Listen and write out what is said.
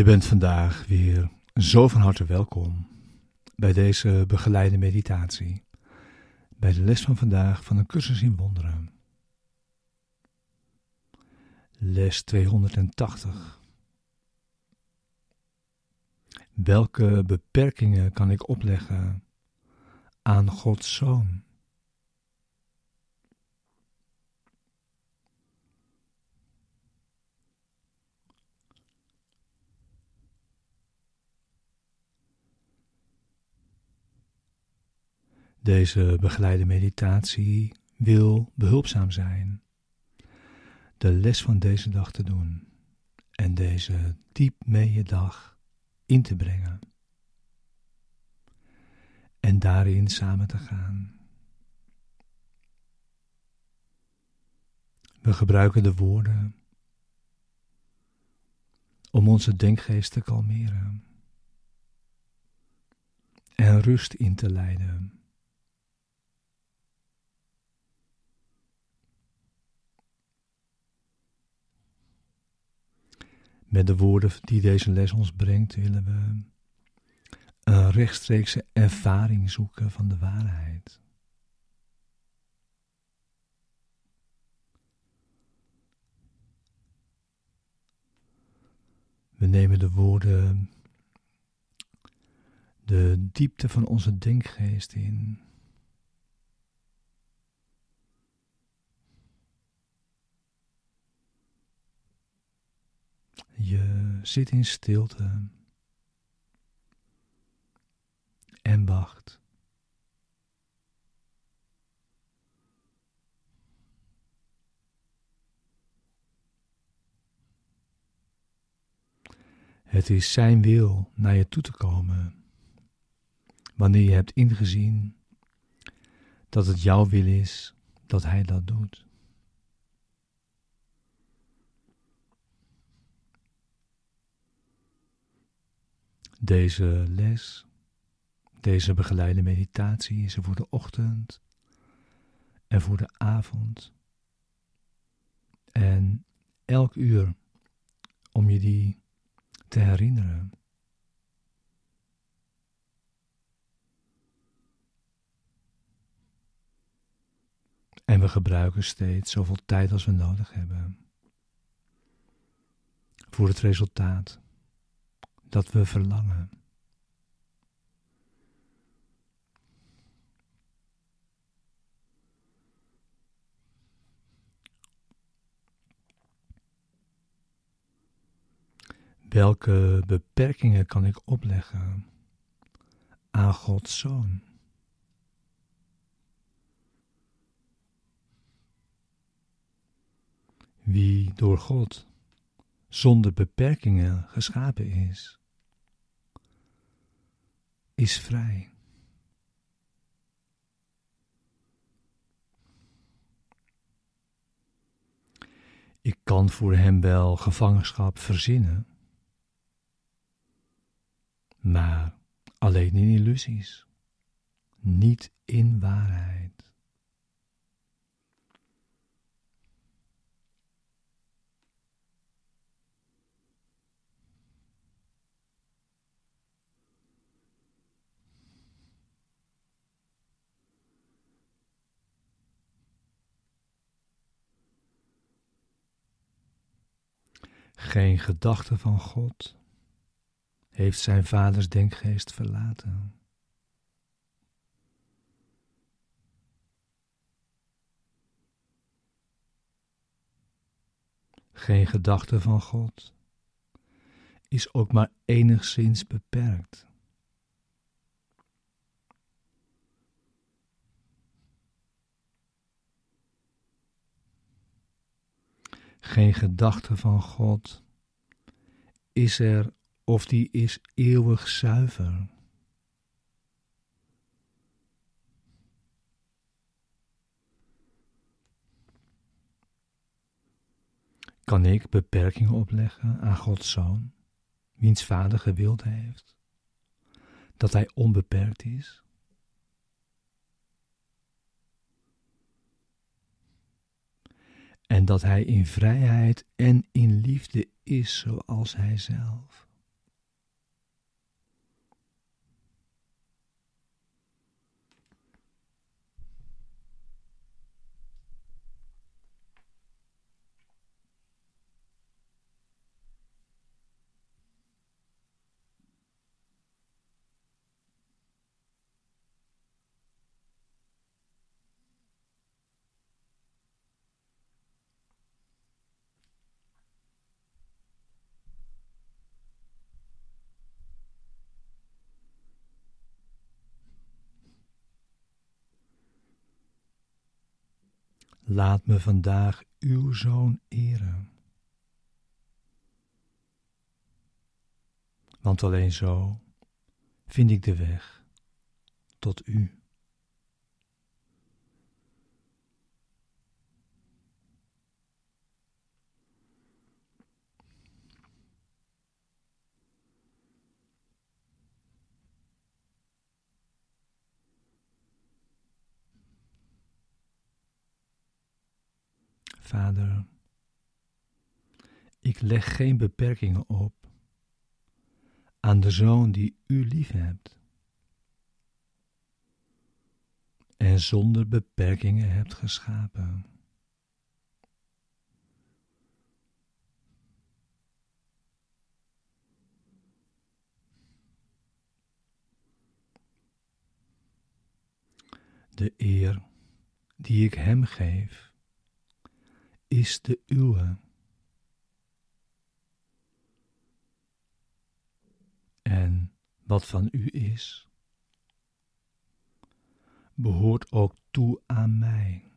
Je bent vandaag weer zo van harte welkom bij deze begeleide meditatie, bij de les van vandaag van een cursus in wonderen. Les 280. Welke beperkingen kan ik opleggen aan Gods Zoon? Deze begeleide meditatie wil behulpzaam zijn. De les van deze dag te doen en deze diep mee je dag in te brengen. En daarin samen te gaan. We gebruiken de woorden om onze denkgeest te kalmeren en rust in te leiden. Met de woorden die deze les ons brengt, willen we een rechtstreekse ervaring zoeken van de waarheid. We nemen de woorden, de diepte van onze denkgeest in. Je zit in stilte en wacht. Het is Zijn wil naar je toe te komen, wanneer je hebt ingezien dat het jouw wil is dat Hij dat doet. Deze les, deze begeleide meditatie is er voor de ochtend en voor de avond. En elk uur om je die te herinneren. En we gebruiken steeds zoveel tijd als we nodig hebben voor het resultaat dat we verlangen. Welke beperkingen kan ik opleggen aan Gods Zoon? Wie door God zonder beperkingen geschapen is is vrij. Ik kan voor hem wel gevangenschap verzinnen, maar alleen in illusies, niet in waarheid. Geen gedachte van God heeft zijn vaders denkgeest verlaten. Geen gedachte van God is ook maar enigszins beperkt. Geen gedachte van God is er of die is eeuwig zuiver. Kan ik beperkingen opleggen aan Gods Zoon, wiens Vader gewild heeft dat Hij onbeperkt is? En dat Hij in vrijheid en in liefde is zoals Hij zelf. Laat me vandaag uw zoon eren. Want alleen zo vind ik de weg tot u. Vader, ik leg geen beperkingen op aan de zoon die u lief hebt en zonder beperkingen hebt geschapen. De eer die ik hem geef is de uwe. En wat van u is, behoort ook toe aan mij.